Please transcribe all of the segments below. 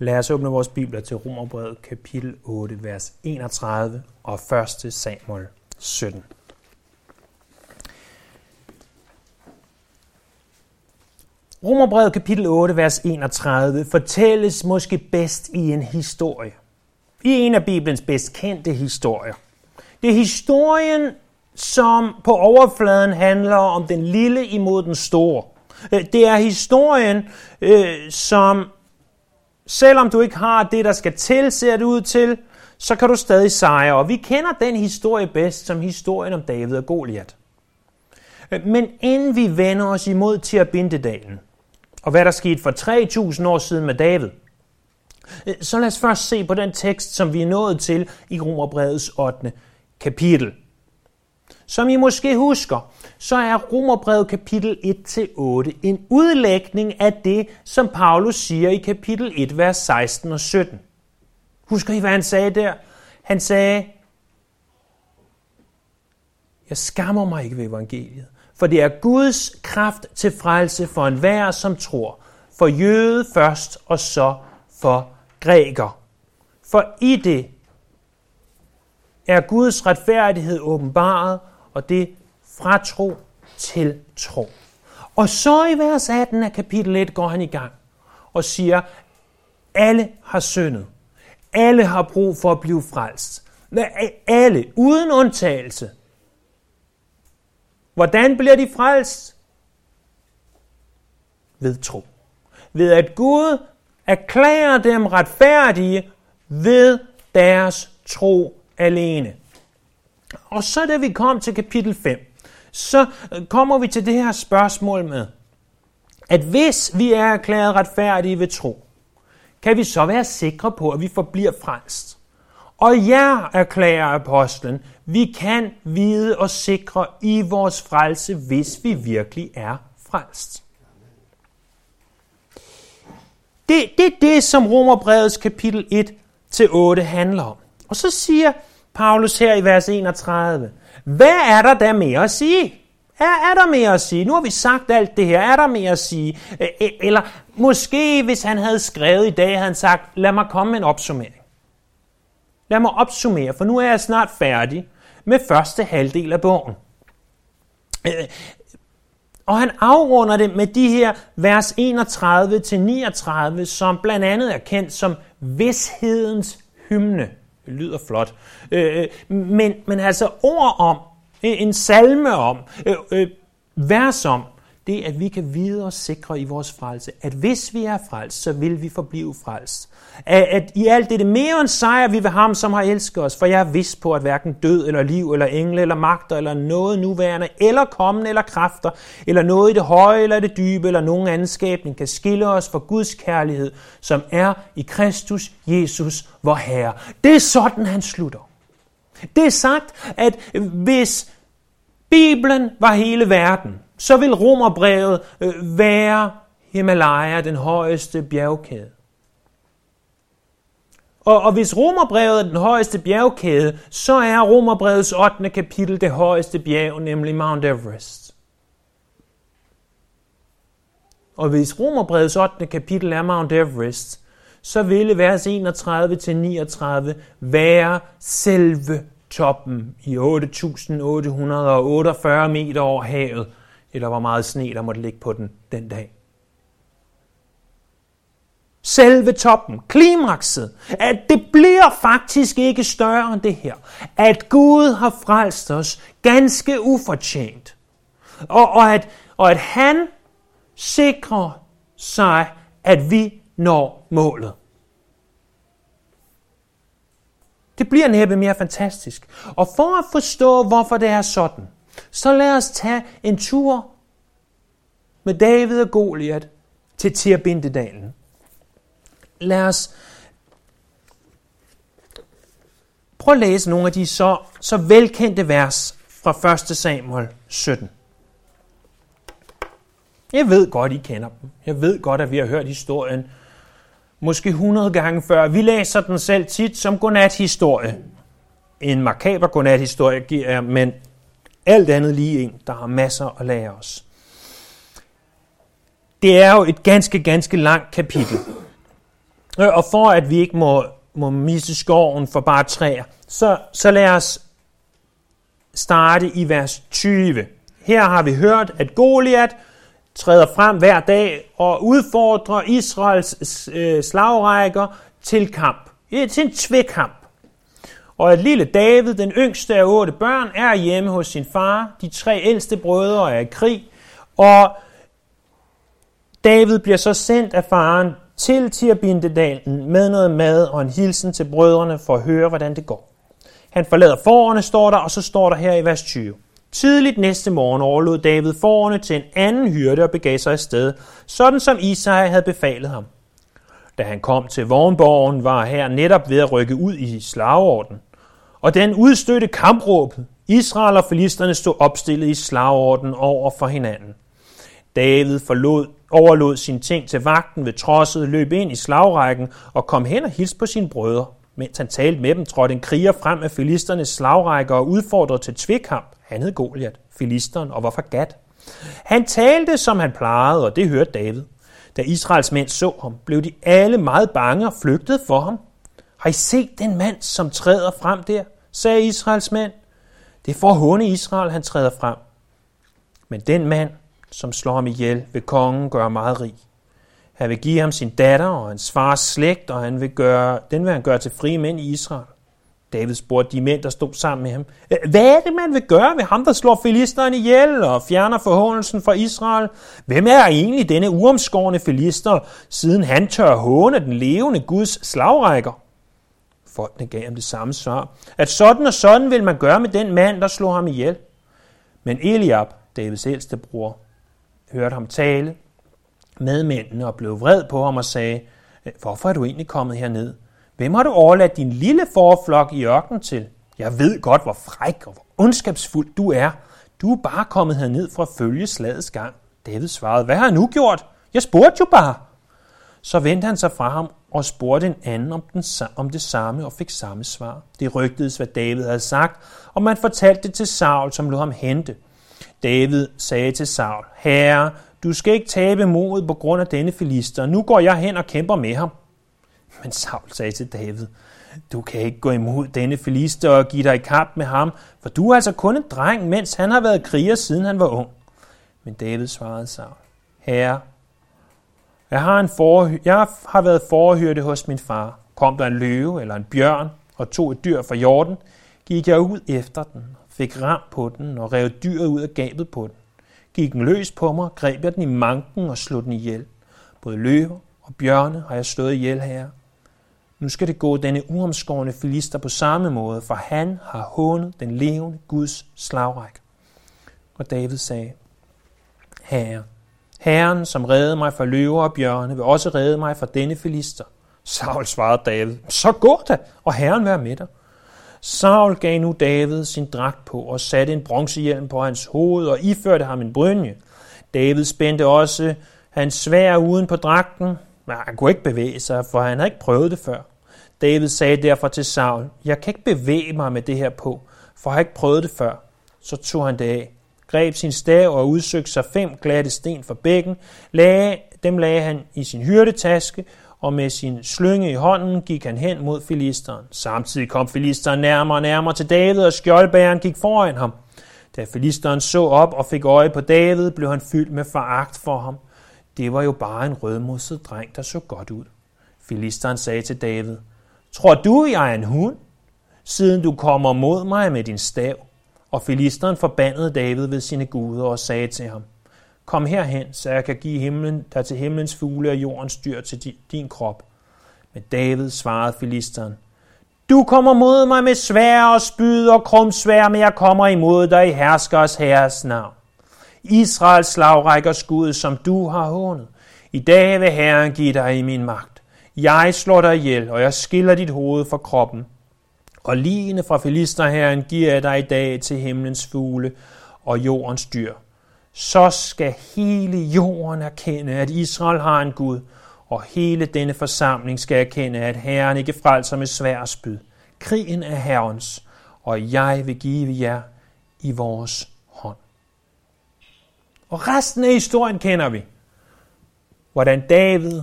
Lad os åbne vores bibler til Romerbrevet kapitel 8, vers 31 og 1. Samuel 17. Romerbrevet kapitel 8, vers 31 fortælles måske bedst i en historie. I en af Bibelens bedst kendte historier. Det er historien, som på overfladen handler om den lille imod den store. Øh, det er historien, øh, som selvom du ikke har det, der skal til, ser det ud til, så kan du stadig sejre. Og vi kender den historie bedst som historien om David og Goliat. Men inden vi vender os imod til at Bindedalen, og hvad der skete for 3000 år siden med David, så lad os først se på den tekst, som vi er nået til i Romerbrevets 8. kapitel. Som I måske husker, så er Romerbrevet kapitel 1-8 en udlægning af det, som Paulus siger i kapitel 1, vers 16 og 17. Husker I, hvad han sagde der? Han sagde, jeg skammer mig ikke ved evangeliet, for det er Guds kraft til frelse for enhver, som tror. For jøde først, og så for græker. For i det er Guds retfærdighed åbenbaret, og det fra tro til tro. Og så i vers 18 af kapitel 1 går han i gang og siger, alle har syndet. Alle har brug for at blive frelst. Alle, uden undtagelse. Hvordan bliver de frelst? Ved tro. Ved at Gud erklærer dem retfærdige ved deres tro alene. Og så da vi kom til kapitel 5, så øh, kommer vi til det her spørgsmål med, at hvis vi er erklæret retfærdige ved tro, kan vi så være sikre på, at vi forbliver frelst. Og ja, erklærer apostlen, vi kan vide og sikre i vores frelse, hvis vi virkelig er frelst. Det, det er det, som Romerbrevets kapitel 1 til 8 handler om. Og så siger Paulus her i vers 31, hvad er der der mere at sige? Er, er der mere at sige? Nu har vi sagt alt det her. Er der mere at sige? Eller måske, hvis han havde skrevet i dag, havde han sagt, lad mig komme med en opsummering. Lad mig opsummere, for nu er jeg snart færdig med første halvdel af bogen. Og han afrunder det med de her vers 31-39, som blandt andet er kendt som vidshedens hymne. Det lyder flot. Øh, øh, men, men altså ord om, en salme om, øh, øh, vers om, det at vi kan vide og sikre i vores frelse, at hvis vi er frelst, så vil vi forblive frelst. At, at i alt det, mere end sejr vi ved ham, som har elsket os, for jeg er vidst på, at hverken død eller liv eller engle eller magter eller noget nuværende eller kommende eller kræfter eller noget i det høje eller det dybe eller nogen anden skabning kan skille os fra Guds kærlighed, som er i Kristus Jesus, vor Herre. Det er sådan, han slutter. Det er sagt, at hvis Bibelen var hele verden, så vil romerbrevet øh, være Himalaya, den højeste bjergkæde. Og, og hvis romerbrevet er den højeste bjergkæde, så er romerbrevets 8. kapitel det højeste bjerg, nemlig Mount Everest. Og hvis romerbrevets 8. kapitel er Mount Everest, så ville vers 31-39 være selve toppen i 8.848 meter over havet, eller hvor meget sne der måtte ligge på den den dag. Selve toppen, klimakset, at det bliver faktisk ikke større end det her. At Gud har frelst os ganske ufortjent. Og, og, at, og at han sikrer sig, at vi når målet. Det bliver næppe mere fantastisk. Og for at forstå, hvorfor det er sådan, så lad os tage en tur med David og Goliat til Tirbindedalen. Lad os prøve at læse nogle af de så, så velkendte vers fra 1. Samuel 17. Jeg ved godt, I kender dem. Jeg ved godt, at vi har hørt historien måske 100 gange før. Vi læser den selv tit som godnat-historie. En makaber godnat-historie giver jeg, men alt andet lige en, der har masser at lære os. Det er jo et ganske, ganske langt kapitel. Øh, og for at vi ikke må, må miste skoven for bare træer, så, så lad os starte i vers 20. Her har vi hørt, at Goliat træder frem hver dag og udfordrer Israels øh, slagrækker til kamp. Til en tvækamp. Og at lille David, den yngste af otte børn, er hjemme hos sin far. De tre ældste brødre er i krig. Og David bliver så sendt af faren til Tirbindedalen med noget mad og en hilsen til brødrene for at høre, hvordan det går. Han forlader forerne, står der, og så står der her i vers 20. Tidligt næste morgen overlod David forerne til en anden hyrde og begav sig afsted, sådan som Isai havde befalet ham. Da han kom til vognborgen, var her netop ved at rykke ud i slagorden. Og den udstødte kampråbet. Israel og filisterne stod opstillet i slagorden over for hinanden. David forlod, overlod sine ting til vagten ved trodset, løb ind i slagrækken og kom hen og hilste på sine brødre. Mens han talte med dem, trådte en kriger frem af filisternes slagrække og udfordrede til tvekamp. Han hed Goliat, filisteren, og var fra Gat. Han talte, som han plejede, og det hørte David. Da Israels mænd så ham, blev de alle meget bange og flygtede for ham. Har I set den mand, som træder frem der? sagde Israels mænd. Det er for at håne Israel, han træder frem. Men den mand, som slår ham ihjel, vil kongen gøre meget rig. Han vil give ham sin datter og hans fars slægt, og han vil gøre, den vil han gøre til frie mænd i Israel. David spurgte de mænd, der stod sammen med ham, hvad er det, man vil gøre ved ham, der slår filisteren ihjel og fjerner forhåndelsen fra Israel? Hvem er egentlig denne uomskårende filister, siden han tør håne den levende Guds slagrækker? Folkene gav ham det samme svar, at sådan og sådan vil man gøre med den mand, der slog ham ihjel. Men Eliab, Davids ældste bror, hørte ham tale med mændene og blev vred på ham og sagde, øh, hvorfor er du egentlig kommet herned? Hvem har du overladt din lille forflok i ørkenen til? Jeg ved godt, hvor fræk og hvor ondskabsfuld du er. Du er bare kommet herned for at følge slagets gang. David svarede, hvad har jeg nu gjort? Jeg spurgte jo bare. Så vendte han sig fra ham og spurgte en anden om, den, om det samme og fik samme svar. Det rygtedes, hvad David havde sagt, og man fortalte det til Saul, som lod ham hente. David sagde til Saul, Herre, du skal ikke tabe modet på grund af denne filister. Nu går jeg hen og kæmper med ham. Men Saul sagde til David, du kan ikke gå imod denne filister og give dig i kamp med ham, for du er altså kun en dreng, mens han har været kriger, siden han var ung. Men David svarede Saul, Herre, jeg har, en for, jeg har været forhørte hos min far. Kom der en løve eller en bjørn og tog et dyr fra jorden, gik jeg ud efter den, fik ram på den og rev dyret ud af gabet på den. Gik den løs på mig, greb jeg den i manken og slog den ihjel. Både løver og bjørne har jeg slået ihjel her. Nu skal det gå denne uomskårende filister på samme måde, for han har hånet den levende Guds slagræk. Og David sagde, Herre, Herren, som redde mig fra løver og bjørne, vil også redde mig fra denne filister. Saul svarede David, så gå da, og Herren vær med dig. Saul gav nu David sin dragt på og satte en bronzehjelm på hans hoved og iførte ham en brynje. David spændte også hans svær uden på dragten, men han kunne ikke bevæge sig, for han havde ikke prøvet det før. David sagde derfor til Saul, jeg kan ikke bevæge mig med det her på, for jeg har ikke prøvet det før. Så tog han det af, greb sin stav og udsøgte sig fem glatte sten fra bækken, lagde, dem lagde han i sin hyrdetaske, og med sin slynge i hånden gik han hen mod filisteren. Samtidig kom filisteren nærmere og nærmere til David, og skjoldbæren gik foran ham. Da filisteren så op og fik øje på David, blev han fyldt med foragt for ham. Det var jo bare en rødmosset dreng, der så godt ud. Filisteren sagde til David, Tror du, jeg er en hund, siden du kommer mod mig med din stav? Og filisteren forbandede David ved sine guder og sagde til ham, Kom herhen, så jeg kan give himlen, der til himlens fugle og jordens dyr til din krop. Men David svarede filisteren, Du kommer mod mig med svær og spyd og krumsvær, men jeg kommer imod dig i herskers herres navn. Israels slagrækker skud, som du har hånet. I dag vil Herren give dig i min magt. Jeg slår dig ihjel, og jeg skiller dit hoved fra kroppen. Og ligene fra filisterherren giver jeg dig i dag til himlens fugle og jordens dyr. Så skal hele jorden erkende, at Israel har en Gud, og hele denne forsamling skal erkende, at Herren ikke frelser med svær spyd. Krigen er Herrens, og jeg vil give jer i vores hånd. Og resten af historien kender vi. Hvordan David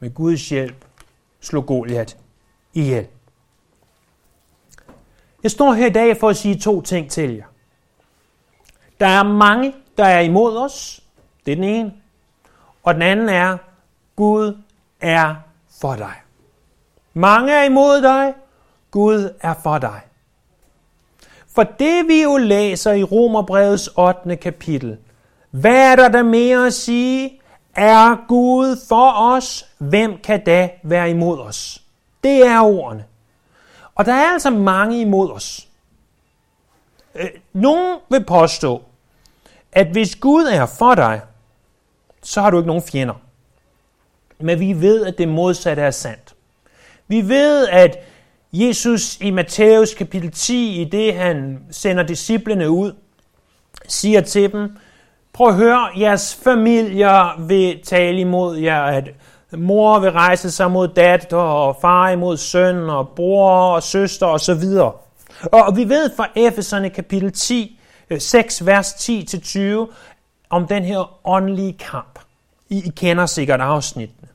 med Guds hjælp slog Goliat ihjel. Jeg står her i dag for at sige to ting til jer. Der er mange, der er imod os. Det er den ene. Og den anden er, Gud er for dig. Mange er imod dig. Gud er for dig. For det vi jo læser i Romerbrevets 8. kapitel, hvad er der der mere at sige? Er Gud for os? Hvem kan da være imod os? Det er ordene. Og der er altså mange imod os. Øh, nogen vil påstå, at hvis Gud er for dig, så har du ikke nogen fjender. Men vi ved, at det modsatte er sandt. Vi ved, at Jesus i Matthæus kapitel 10, i det han sender disciplene ud, siger til dem, prøv at høre, jeres familier vil tale imod jer, at mor vil rejse sig mod datter, og far imod søn, og bror og søster osv. Og vi ved fra Efeserne kapitel 10, 6 øh, vers 10-20, om den her åndelige kamp. I, I kender sikkert afsnittene.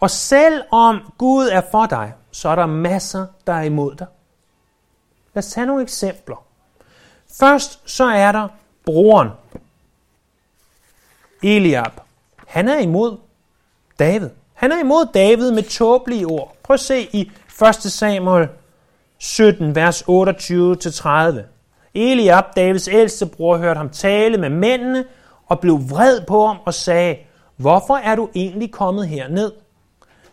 Og selvom Gud er for dig, så er der masser, der er imod dig. Lad os tage nogle eksempler. Først så er der broren, Eliab. Han er imod David. Han er imod David med tåbelige ord. Prøv at se i 1. Samuel 17, vers 28-30. Eliab, Davids ældste bror, hørte ham tale med mændene og blev vred på ham og sagde, hvorfor er du egentlig kommet herned?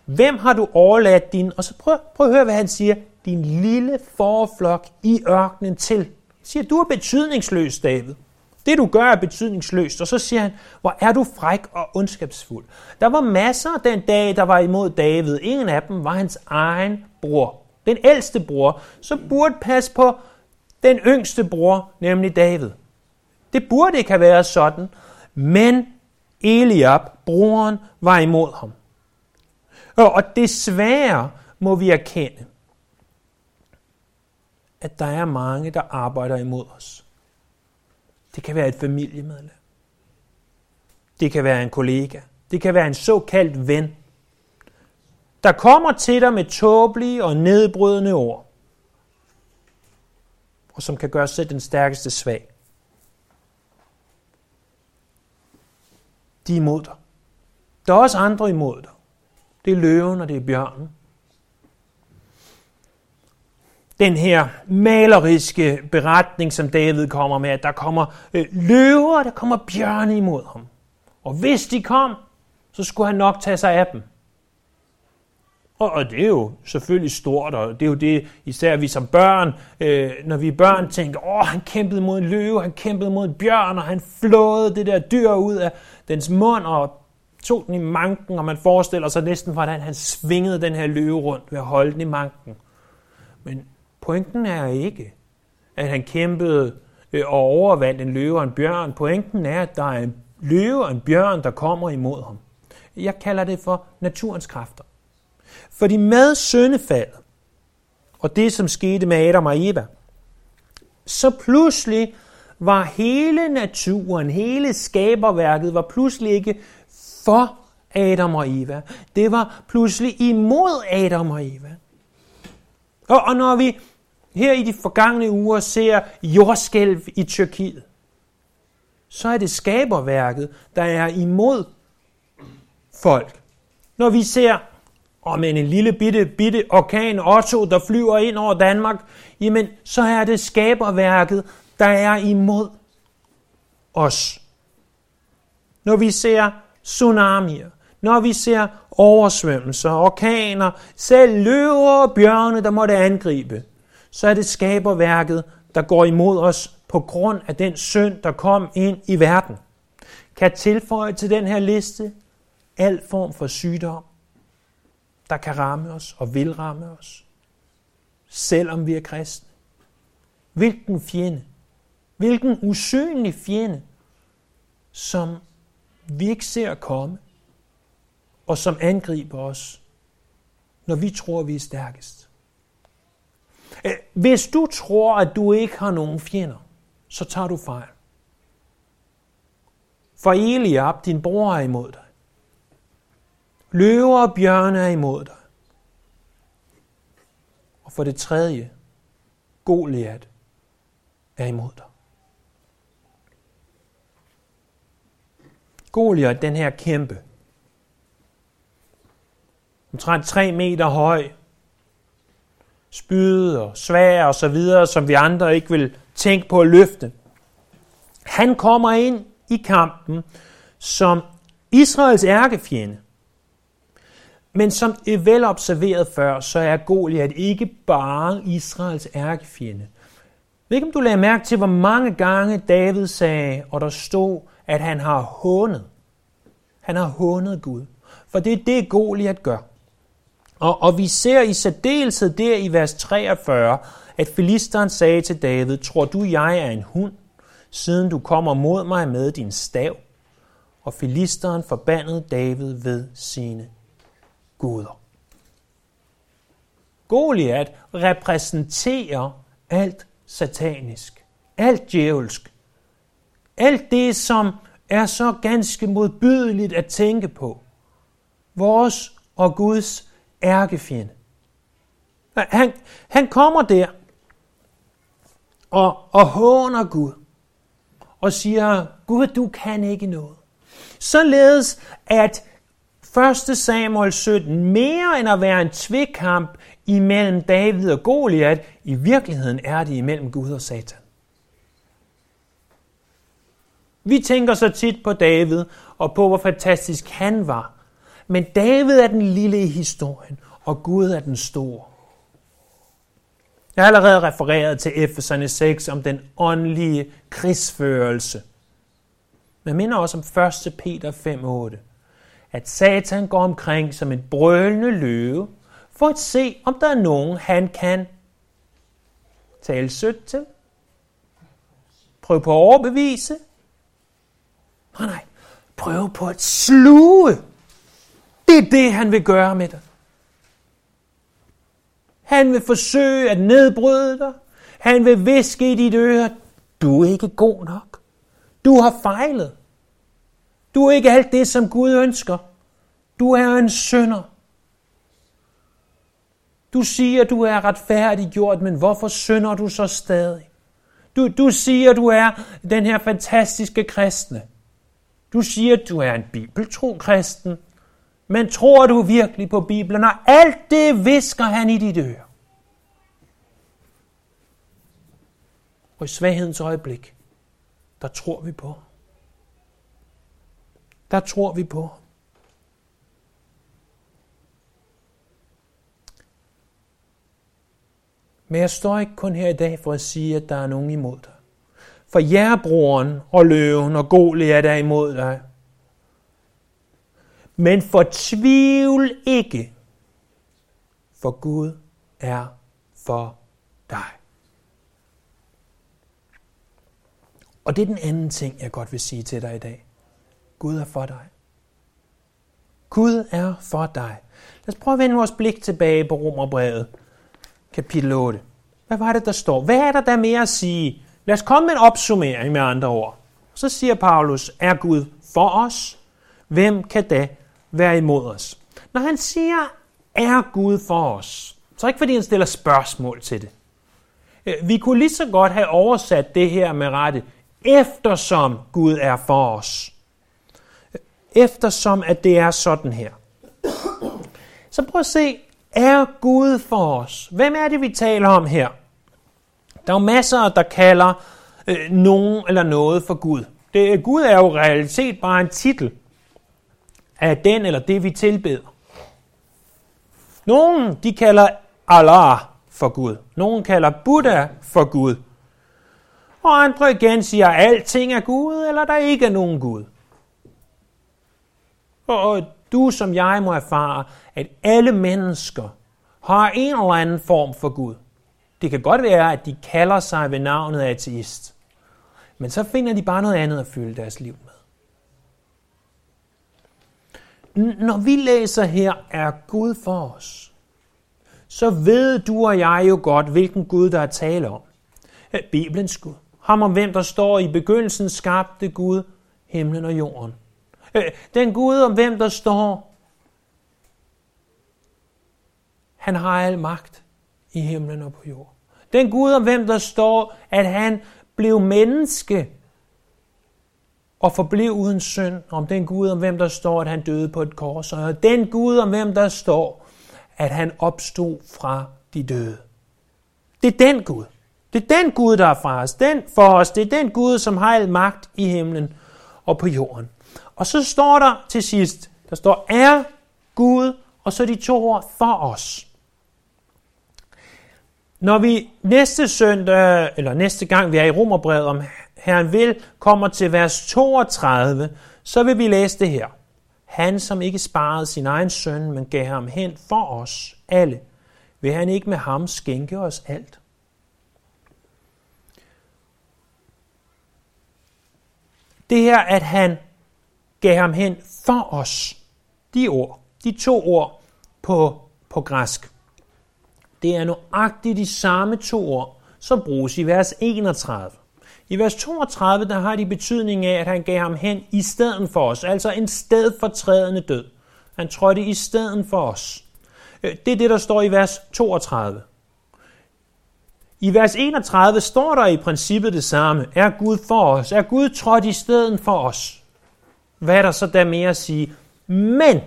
Hvem har du overladt din, og så prøv, prøv at høre, hvad han siger, din lille forflok i ørkenen til. Han siger, du er betydningsløs, David. Det du gør er betydningsløst. Og så siger han, hvor er du fræk og ondskabsfuld. Der var masser den dag, der var imod David. Ingen af dem var hans egen bror. Den ældste bror, så burde passe på den yngste bror, nemlig David. Det burde ikke have været sådan, men Eliab, broren, var imod ham. Og desværre må vi erkende, at der er mange, der arbejder imod os. Det kan være et familiemedlem. Det kan være en kollega. Det kan være en såkaldt ven, der kommer til dig med tåbelige og nedbrydende ord, og som kan gøre selv den stærkeste svag. De er imod dig. Der er også andre imod dig. Det er løven og det er bjørnen. Den her maleriske beretning, som David kommer med, at der kommer øh, løver og der kommer bjørne imod ham. Og hvis de kom, så skulle han nok tage sig af dem. Og, og det er jo selvfølgelig stort, og det er jo det, især vi som børn, øh, når vi er børn, tænker, åh, han kæmpede mod en løve, han kæmpede mod en bjørn, og han flåede det der dyr ud af dens mund, og tog den i manken, og man forestiller sig næsten, hvordan han svingede den her løve rundt ved at holde den i manken. Men pointen er ikke, at han kæmpede øh, og overvandt en løve og en bjørn. Pointen er, at der er en løve og en bjørn, der kommer imod ham. Jeg kalder det for naturens kræfter. Fordi med syndefaldet, og det som skete med Adam og Eva, så pludselig var hele naturen, hele skaberværket, var pludselig ikke for Adam og Eva. Det var pludselig imod Adam og Eva. Og, og når vi her i de forgangne uger ser jordskælv i Tyrkiet, så er det skaberværket, der er imod folk. Når vi ser om en lille bitte, bitte orkan Otto, der flyver ind over Danmark, jamen så er det skaberværket, der er imod os. Når vi ser tsunamier, når vi ser oversvømmelser, orkaner, selv løver og bjørne, der måtte angribe, så er det skaberværket, der går imod os på grund af den synd, der kom ind i verden. Kan tilføje til den her liste al form for sygdom, der kan ramme os og vil ramme os, selvom vi er kristne. Hvilken fjende, hvilken usynlig fjende, som vi ikke ser komme, og som angriber os, når vi tror, vi er stærkest. Øh, hvis du tror, at du ikke har nogen fjender, så tager du fejl. For Eliab, din bror, er imod dig. Løver og bjørne er imod dig. Og for det tredje, Goliat er imod dig. Goliat, den her kæmpe, omtrent 3 meter høj, spyd og svær og så videre, som vi andre ikke vil tænke på at løfte. Han kommer ind i kampen som Israels ærkefjende. Men som er vel observeret før, så er Goliat ikke bare Israels ærkefjende. Jeg ved ikke, om du lagde mærke til, hvor mange gange David sagde, og der stod, at han har hånet. Han har hånet Gud. For det er det, Goliat gør. Og, og vi ser i særdeleshed der i vers 43, at filisteren sagde til David, tror du, jeg er en hund, siden du kommer mod mig med din stav? Og filisteren forbandede David ved sine guder. Goliat repræsenterer alt satanisk, alt djævelsk, alt det, som er så ganske modbydeligt at tænke på. Vores og Guds ærkefjende. Han, han kommer der og, og håner Gud og siger, Gud, du kan ikke noget. Således at 1. Samuel 17, mere end at være en tvekamp imellem David og Goliat, i virkeligheden er det imellem Gud og Satan. Vi tænker så tit på David og på, hvor fantastisk han var. Men David er den lille i historien, og Gud er den store. Jeg har allerede refereret til Efeserne 6 om den åndelige krigsførelse. Men minder også om 1. Peter 5.8, at Satan går omkring som en brølende løve, for at se, om der er nogen, han kan tale sødt til. Prøv på at overbevise. Nej, nej. Prøv på at sluge. Det er det, han vil gøre med dig. Han vil forsøge at nedbryde dig. Han vil viske i dit øre, du er ikke god nok. Du har fejlet. Du er ikke alt det, som Gud ønsker. Du er en synder. Du siger, du er retfærdiggjort, men hvorfor synder du så stadig? Du, du siger, du er den her fantastiske kristne. Du siger, du er en bibeltro kristen, men tror du virkelig på Bibelen? Og alt det visker han i dit øre. Og i svaghedens øjeblik, der tror vi på. Der tror vi på. Men jeg står ikke kun her i dag for at sige, at der er nogen imod dig. For jærbroren og løven og Goliat er imod dig. Men fortvivl ikke, for Gud er for dig. Og det er den anden ting, jeg godt vil sige til dig i dag. Gud er for dig. Gud er for dig. Lad os prøve at vende vores blik tilbage på Romerbrevet, kapitel 8. Hvad var det, der står? Hvad er der der mere at sige? Lad os komme med en opsummering med andre ord. Så siger Paulus, er Gud for os? Hvem kan da være imod os? Når han siger, er Gud for os, så er det ikke fordi han stiller spørgsmål til det. Øh, vi kunne lige så godt have oversat det her med rette, eftersom Gud er for os. Øh, eftersom at det er sådan her. Så prøv at se, er Gud for os? Hvem er det, vi taler om her? Der er jo masser, der kalder øh, nogen eller noget for Gud. Det, Gud er jo realitet bare en titel af den eller det, vi tilbeder. Nogen, de kalder Allah for Gud. Nogen kalder Buddha for Gud. Og andre igen siger, at alting er Gud, eller der ikke er nogen Gud. Og du som jeg må erfare, at alle mennesker har en eller anden form for Gud. Det kan godt være, at de kalder sig ved navnet ateist. Men så finder de bare noget andet at fylde deres liv med. Når vi læser her, er Gud for os, så ved du og jeg jo godt, hvilken Gud der er tale om. Eh, Bibelens Gud. Ham om hvem der står i begyndelsen skabte Gud himlen og jorden. Eh, den Gud om hvem der står, han har al magt i himlen og på jorden. Den Gud, om hvem der står, at han blev menneske og forblev uden synd. Om den Gud, om hvem der står, at han døde på et kors. Og den Gud, om hvem der står, at han opstod fra de døde. Det er den Gud. Det er den Gud, der er fra os. Den for os. Det er den Gud, som har al magt i himlen og på jorden. Og så står der til sidst, der står er Gud, og så de to ord for os. Når vi næste søndag, eller næste gang vi er i Romerbrevet, om Herren vil, kommer til vers 32, så vil vi læse det her. Han, som ikke sparede sin egen søn, men gav ham hen for os alle, vil han ikke med ham skænke os alt? Det her, at han gav ham hen for os, de ord, de to ord på, på græsk, det er nøjagtigt de samme to ord, som bruges i vers 31. I vers 32, der har de betydning af, at han gav ham hen i stedet for os, altså en stedfortrædende død. Han trådte i stedet for os. Øh, det er det, der står i vers 32. I vers 31 står der i princippet det samme. Er Gud for os? Er Gud trådt i stedet for os? Hvad er der så der mere at sige? Men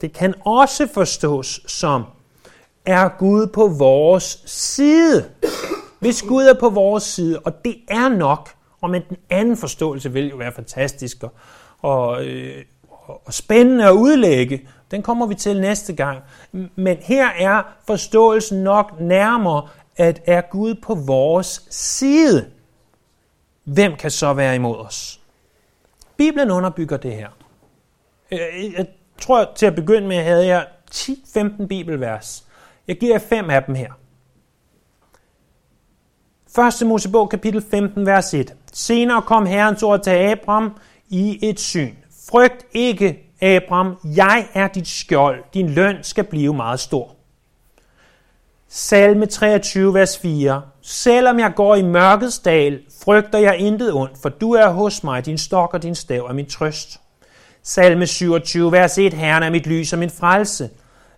det kan også forstås som, er Gud på vores side? Hvis Gud er på vores side, og det er nok, og med den anden forståelse vil jo være fantastisk og, og, øh, og spændende at udlægge, den kommer vi til næste gang. Men her er forståelsen nok nærmere, at er Gud på vores side, hvem kan så være imod os? Bibelen underbygger det her. Øh, jeg tror til at begynde med, havde jeg 10-15 bibelvers. Jeg giver fem af dem her. 1. Mosebog kapitel 15, vers 1. Senere kom Herrens ord til Abram i et syn. Frygt ikke, Abram, jeg er dit skjold. Din løn skal blive meget stor. Salme 23, vers 4. Selvom jeg går i mørkets dal, frygter jeg intet ondt, for du er hos mig, din stok og din stav er min trøst. Salme 27, vers 1. Herren er mit lys og min frelse.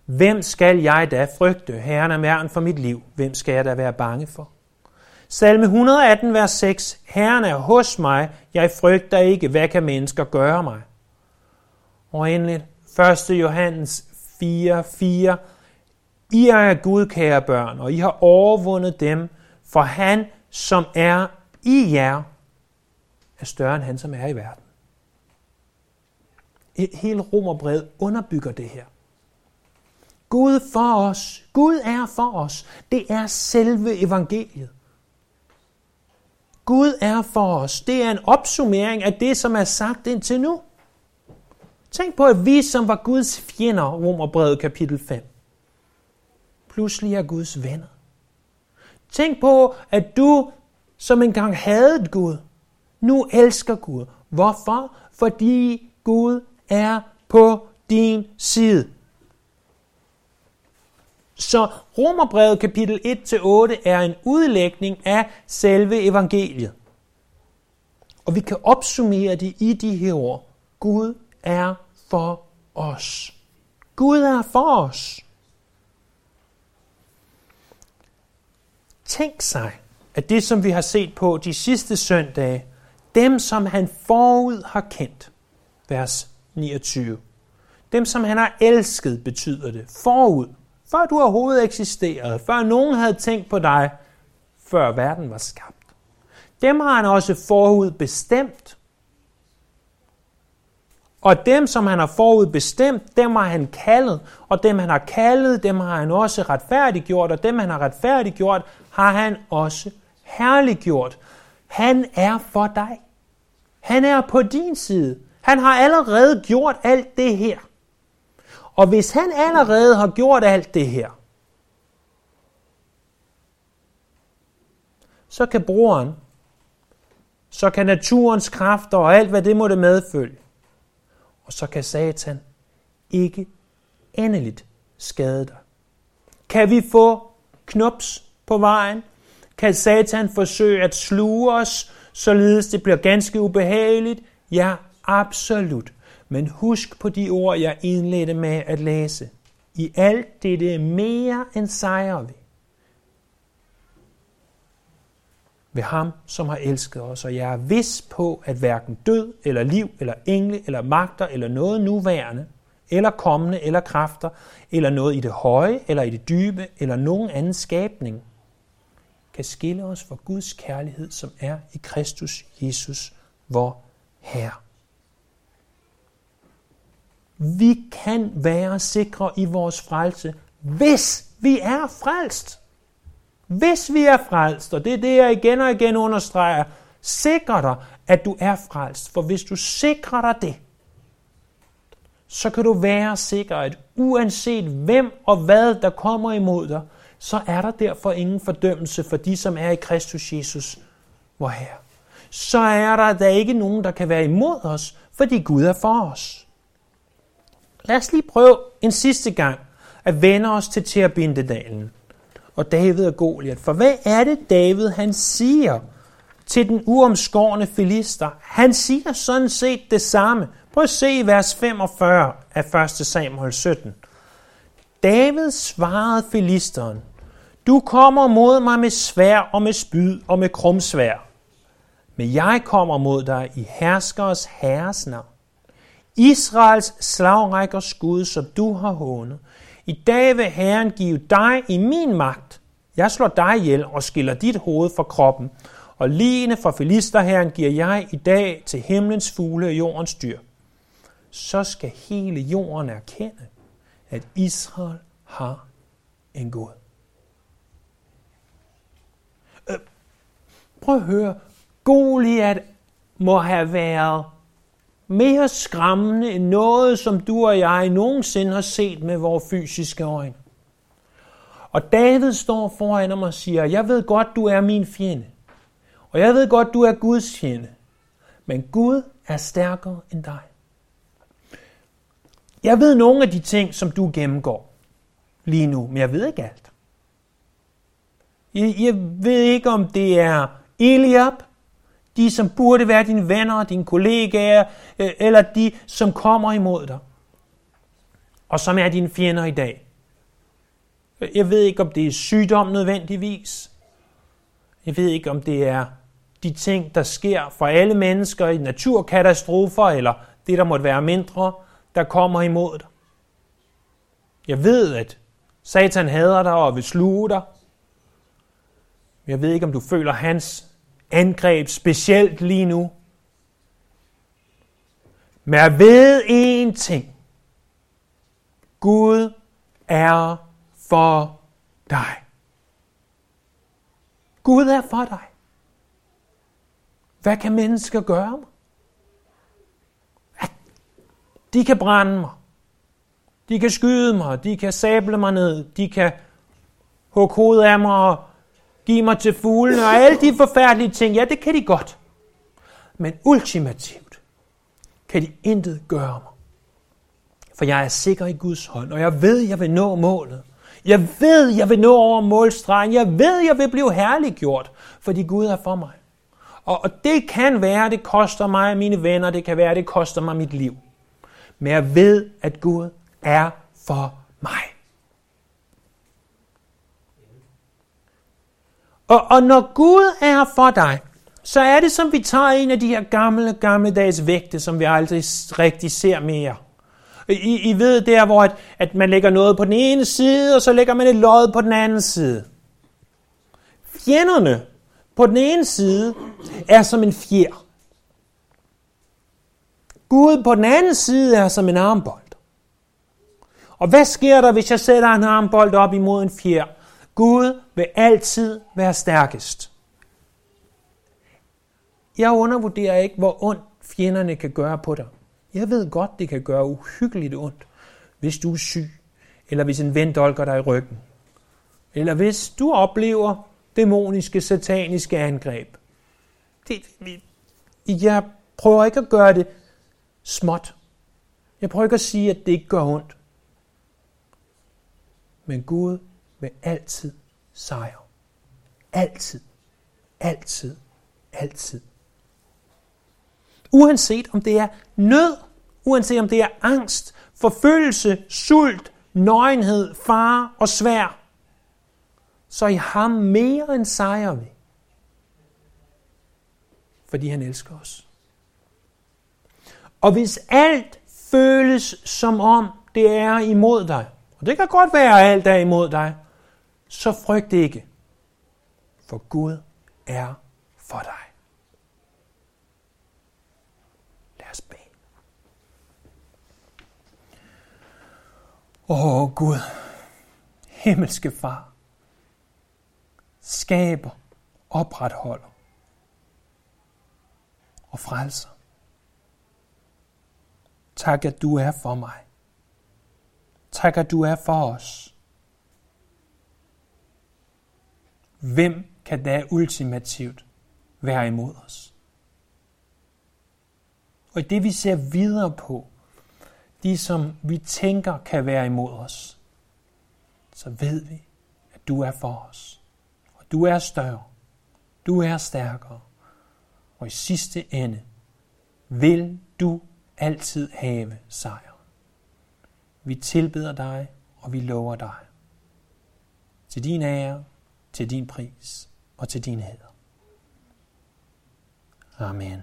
Hvem skal jeg da frygte? Herren er mærken for mit liv. Hvem skal jeg da være bange for? Salme 118, vers 6. Herren er hos mig, jeg frygter ikke, hvad kan mennesker gøre mig? Og endelig 1. Johannes 4, 4. I er Gud, kære børn, og I har overvundet dem, for han, som er i jer, er større end han, som er i verden. Hele romerbrevet underbygger det her. Gud for os. Gud er for os. Det er selve evangeliet. Gud er for os. Det er en opsummering af det, som er sagt indtil nu. Tænk på, at vi, som var Guds fjender, Romerbrevet kapitel 5, pludselig er Guds venner. Tænk på, at du, som engang havde Gud, nu elsker Gud. Hvorfor? Fordi Gud er på din side. Så Romerbrevet kapitel 1-8 er en udlægning af selve evangeliet. Og vi kan opsummere det i de her ord. Gud er for os. Gud er for os. Tænk sig, at det som vi har set på de sidste søndage, dem som han forud har kendt, vers 29. Dem som han har elsket, betyder det, forud før du overhovedet eksisterede, før nogen havde tænkt på dig, før verden var skabt. Dem har han også forud bestemt. Og dem, som han har forud bestemt, dem har han kaldet. Og dem, han har kaldet, dem har han også retfærdiggjort. Og dem, han har retfærdiggjort, har han også herliggjort. Han er for dig. Han er på din side. Han har allerede gjort alt det her. Og hvis han allerede har gjort alt det her, så kan broren, så kan naturens kræfter og alt, hvad det måtte medfølge, og så kan Satan ikke endeligt skade dig. Kan vi få knops på vejen? Kan Satan forsøge at sluge os, således det bliver ganske ubehageligt? Ja, absolut. Men husk på de ord, jeg indledte med at læse. I alt dette mere end sejrer vi ved ham, som har elsket os, og jeg er vis på, at hverken død eller liv eller engle eller magter eller noget nuværende, eller kommende eller kræfter, eller noget i det høje eller i det dybe, eller nogen anden skabning, kan skille os fra Guds kærlighed, som er i Kristus Jesus, vor Herre. Vi kan være sikre i vores frelse, hvis vi er frelst. Hvis vi er frelst, og det er det, jeg igen og igen understreger, sikrer dig, at du er frelst. For hvis du sikrer dig det, så kan du være sikker, at uanset hvem og hvad, der kommer imod dig, så er der derfor ingen fordømmelse for de, som er i Kristus Jesus, vor Herre. Så er der da ikke nogen, der kan være imod os, fordi Gud er for os. Lad os lige prøve en sidste gang at vende os til Terbindedalen og David og Goliat. For hvad er det, David han siger til den uomskårne filister? Han siger sådan set det samme. Prøv at se i vers 45 af 1. Samuel 17. David svarede filisteren, du kommer mod mig med svær og med spyd og med krumsvær. Men jeg kommer mod dig i herskers herres navn. Israels slagrækkers Gud, som du har hånet. I dag vil Herren give dig i min magt. Jeg slår dig ihjel og skiller dit hoved fra kroppen. Og lignende fra filisterherren giver jeg i dag til himlens fugle og jordens dyr. Så skal hele jorden erkende, at Israel har en Gud. Øh, prøv at høre. Goliat må have været mere skræmmende end noget, som du og jeg nogensinde har set med vores fysiske øjne. Og David står foran ham og siger, jeg ved godt, du er min fjende. Og jeg ved godt, du er Guds fjende. Men Gud er stærkere end dig. Jeg ved nogle af de ting, som du gennemgår lige nu, men jeg ved ikke alt. Jeg, jeg ved ikke, om det er Eliab, de som burde være dine venner, dine kollegaer, øh, eller de som kommer imod dig, og som er dine fjender i dag. Jeg ved ikke, om det er sygdom nødvendigvis. Jeg ved ikke, om det er de ting, der sker for alle mennesker i naturkatastrofer, eller det, der måtte være mindre, der kommer imod dig. Jeg ved, at Satan hader dig og vil sluge dig. Jeg ved ikke, om du føler hans angreb specielt lige nu. Men jeg ved én ting. Gud er for dig. Gud er for dig. Hvad kan mennesker gøre mig? De kan brænde mig. De kan skyde mig. De kan sable mig ned. De kan hugge hovedet af mig og giv mig til fuglene og alle de forfærdelige ting. Ja, det kan de godt. Men ultimativt kan de intet gøre mig. For jeg er sikker i Guds hånd, og jeg ved, jeg vil nå målet. Jeg ved, jeg vil nå over målstregen. Jeg ved, jeg vil blive herliggjort, fordi Gud er for mig. Og, og det kan være, det koster mig mine venner. Det kan være, det koster mig mit liv. Men jeg ved, at Gud er for mig. Og, og når Gud er for dig, så er det som vi tager en af de her gamle, gamle dages vægte, som vi aldrig rigtig ser mere. I, I ved der, hvor at, at man lægger noget på den ene side, og så lægger man et lod på den anden side. Fjenderne på den ene side er som en fjer. Gud på den anden side er som en armbold. Og hvad sker der, hvis jeg sætter en armbold op imod en fjer? Gud vil altid være stærkest. Jeg undervurderer ikke, hvor ondt fjenderne kan gøre på dig. Jeg ved godt, det kan gøre uhyggeligt ondt, hvis du er syg, eller hvis en ven dolker dig i ryggen, eller hvis du oplever dæmoniske, sataniske angreb. Det, jeg prøver ikke at gøre det småt. Jeg prøver ikke at sige, at det ikke gør ondt. Men Gud med altid sejr. Altid. Altid. Altid. Uanset om det er nød, uanset om det er angst, forfølgelse, sult, nøgenhed, fare og svær, så i ham mere end sejrer vi. fordi han elsker os. Og hvis alt føles som om det er imod dig, og det kan godt være, at alt er imod dig, så frygt ikke, for Gud er for dig. Lad os bede. Åh Gud, himmelske far, skaber, opretholder og frelser. Tak, at du er for mig. Tak, at du er for os. Hvem kan da ultimativt være imod os? Og det vi ser videre på, de som vi tænker kan være imod os, så ved vi, at du er for os. Og du er større. Du er stærkere. Og i sidste ende vil du altid have sejr. Vi tilbeder dig, og vi lover dig. Til din ære, til din pris og til din hæder. Amen.